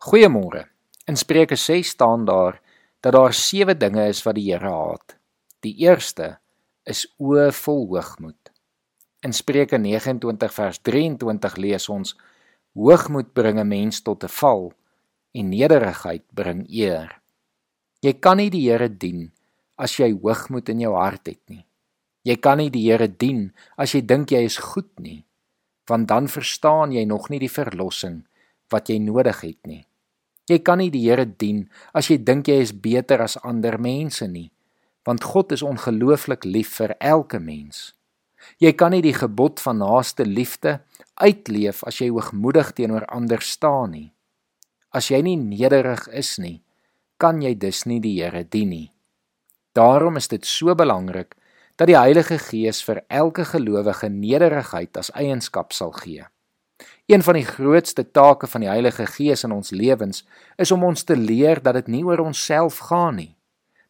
Goeiemôre. In Spreuke 6 staan daar dat daar sewe dinge is wat die Here haat. Die eerste is oë vol hoogmoed. In Spreuke 29 vers 23 lees ons: Hoogmoed bring 'n mens tot 'n val en nederigheid bring eer. Jy kan nie die Here dien as jy hoogmoed in jou hart het nie. Jy kan nie die Here dien as jy dink jy is goed nie, want dan verstaan jy nog nie die verlossing wat jy nodig het nie. Jy kan nie die Here dien as jy dink jy is beter as ander mense nie, want God is ongelooflik lief vir elke mens. Jy kan nie die gebod van naaste liefde uitleef as jy hoogmoedig teenoor ander staan nie. As jy nie nederig is nie, kan jy dus nie die Here dien nie. Daarom is dit so belangrik dat die Heilige Gees vir elke gelowige nederigheid as eienskap sal gee. Een van die grootste take van die Heilige Gees in ons lewens is om ons te leer dat dit nie oor onsself gaan nie.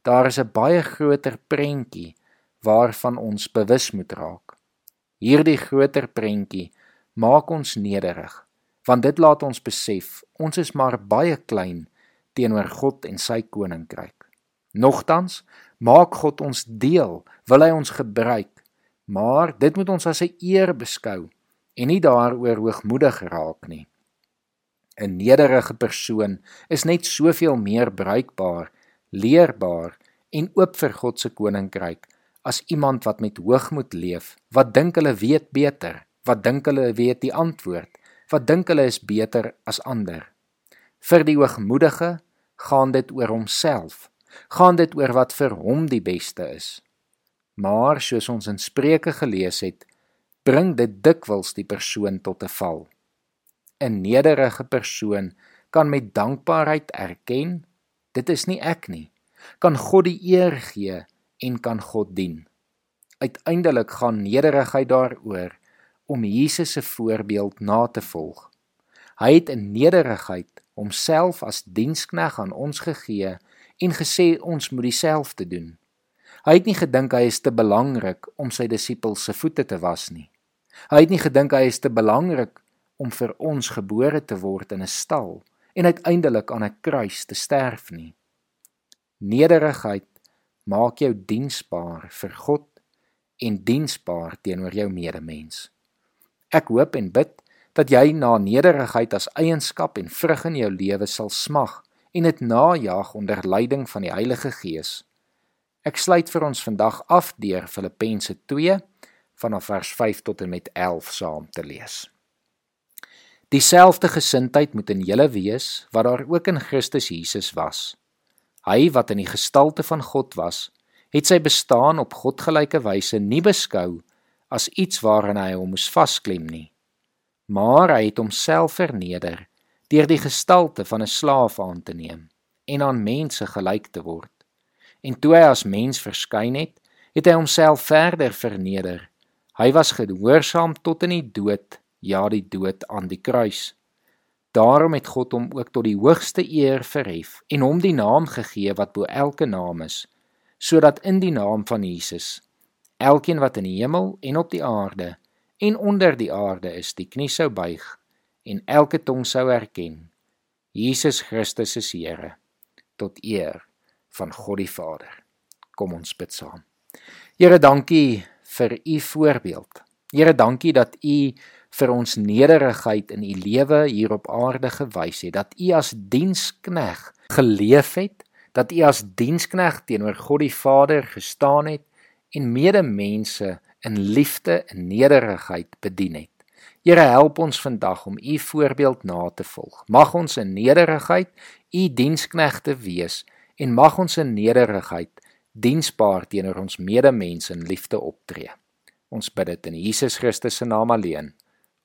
Daar is 'n baie groter prentjie waarvan ons bewus moet raak. Hierdie groter prentjie maak ons nederig, want dit laat ons besef ons is maar baie klein teenoor God en sy koninkryk. Nogtans maak God ons deel, wil hy ons gebruik, maar dit moet ons as 'n eer beskou en nie daaroor hoogmoedig raak nie. 'n Nederige persoon is net soveel meer bruikbaar, leerbaar en oop vir God se koninkryk as iemand wat met hoogmoed leef, wat dink hulle weet beter, wat dink hulle weet die antwoord, wat dink hulle is beter as ander. Vir die hoogmoedige gaan dit oor homself, gaan dit oor wat vir hom die beste is. Maar soos ons in Spreuke gelees het, bring dit dikwels die persoon tot 'n val. 'n Nederige persoon kan met dankbaarheid erken, dit is nie ek nie, kan God die eer gee en kan God dien. Uiteindelik gaan nederigheid daaroor om Jesus se voorbeeld na te volg. Hy het in nederigheid homself as dienskneg aan ons gegee en gesê ons moet dieselfde doen. Hy het nie gedink hy is te belangrik om sy disippels se voete te was nie. Hy het nie gedink hy is te belangrik om vir ons gebore te word in 'n stal en uiteindelik aan 'n kruis te sterf nie. Nederigheid maak jou diensbaar vir God en diensbaar teenoor jou medemens. Ek hoop en bid dat jy na nederigheid as eienskap en vrug in jou lewe sal smag en dit najag onder leiding van die Heilige Gees. Ek sluit vir ons vandag af deur Filippense 2 vanaf vers 5 tot en met 11 saam te lees. Dieselfde gesindheid moet in julle wees wat daar ook in Christus Jesus was. Hy wat in die gestalte van God was, het sy bestaan op godgelyke wyse nie beskou as iets waaraan hy hom moes vasklem nie, maar hy het homself verneder deur die gestalte van 'n slaaf aan te neem en aan mense gelyk te word. En toe hy as mens verskyn het, het hy homself verder verneder. Hy was gehoorsaam tot in die dood, ja die dood aan die kruis. Daarom het God hom ook tot die hoogste eer verhef en hom die naam gegee wat bo elke naam is, sodat in die naam van Jesus elkeen wat in die hemel en op die aarde en onder die aarde is, die knie sou buig en elke tong sou erken Jesus Christus is Here tot eer van God die Vader. Kom ons bid saam. Here, dankie vir u voorbeeld. Here, dankie dat u vir ons nederigheid in u lewe hier op aarde gewys het, dat u as dienskneg geleef het, dat u as dienskneg teenoor God die Vader gestaan het en medemense in liefde en nederigheid bedien het. Here help ons vandag om u voorbeeld na te volg. Mag ons in nederigheid u diensknegte wees en mag ons in nederigheid diensbaar teenoor ons medemense in liefde optree. Ons bid dit in Jesus Christus se naam alleen.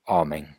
Amen.